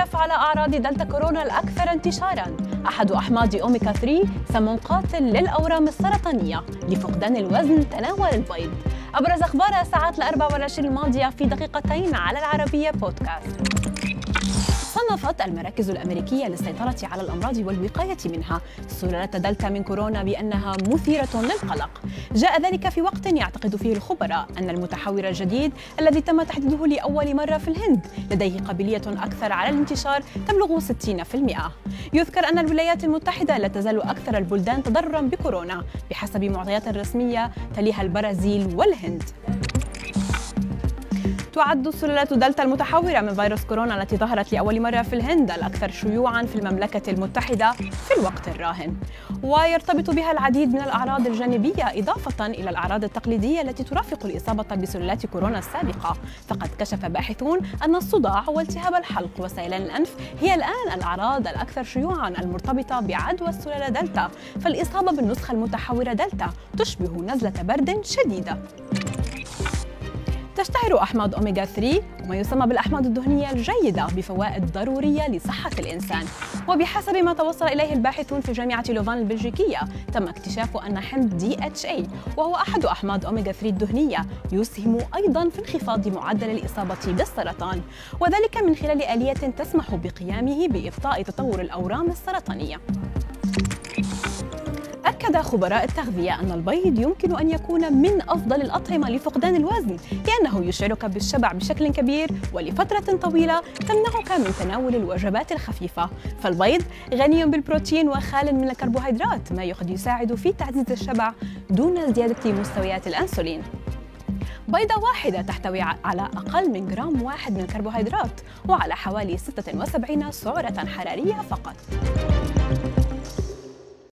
نتعرف على أعراض دلتا كورونا الأكثر انتشاراً. أحد أحماض أوميكا 3 سم قاتل للأورام السرطانية لفقدان الوزن تناول البيض. أبرز أخبار الساعات الأربع والعشرين الماضية في دقيقتين على العربية بودكاست. صنفت المراكز الأمريكية للسيطرة على الأمراض والوقاية منها. سلالة دلتا من كورونا بأنها مثيرة للقلق. جاء ذلك في وقت يعتقد فيه الخبراء أن المتحور الجديد الذي تم تحديده لأول مرة في الهند لديه قابلية أكثر على الانتشار تبلغ 60% يذكر أن الولايات المتحدة لا تزال أكثر البلدان تضررا بكورونا بحسب معطيات رسمية تليها البرازيل والهند. تعد سلالة دلتا المتحورة من فيروس كورونا التي ظهرت لأول مرة في الهند الأكثر شيوعا في المملكة المتحدة في الوقت الراهن. ويرتبط بها العديد من الأعراض الجانبية إضافة إلى الأعراض التقليدية التي ترافق الإصابة بسلالات كورونا السابقة. فقد كشف باحثون أن الصداع والتهاب الحلق وسيلان الأنف هي الآن الأعراض الأكثر شيوعا المرتبطة بعدوى السلالة دلتا. فالإصابة بالنسخة المتحورة دلتا تشبه نزلة برد شديدة. تشتهر أحماض أوميغا 3 وما يسمى بالأحماض الدهنية الجيدة بفوائد ضرورية لصحة الإنسان. وبحسب ما توصل إليه الباحثون في جامعة لوفان البلجيكية تم اكتشاف أن حمض DHA وهو أحد أحماض أوميغا 3 الدهنية يسهم أيضا في انخفاض معدل الإصابة بالسرطان. وذلك من خلال آلية تسمح بقيامه بإبطاء تطور الأورام السرطانية. أكد خبراء التغذية أن البيض يمكن أن يكون من أفضل الأطعمة لفقدان الوزن لأنه يشعرك بالشبع بشكل كبير ولفترة طويلة تمنعك من تناول الوجبات الخفيفة. فالبيض غني بالبروتين وخال من الكربوهيدرات ما قد يساعد في تعزيز الشبع دون زيادة مستويات الأنسولين. بيضة واحدة تحتوي على أقل من جرام واحد من الكربوهيدرات وعلى حوالي 76 سعرة حرارية فقط.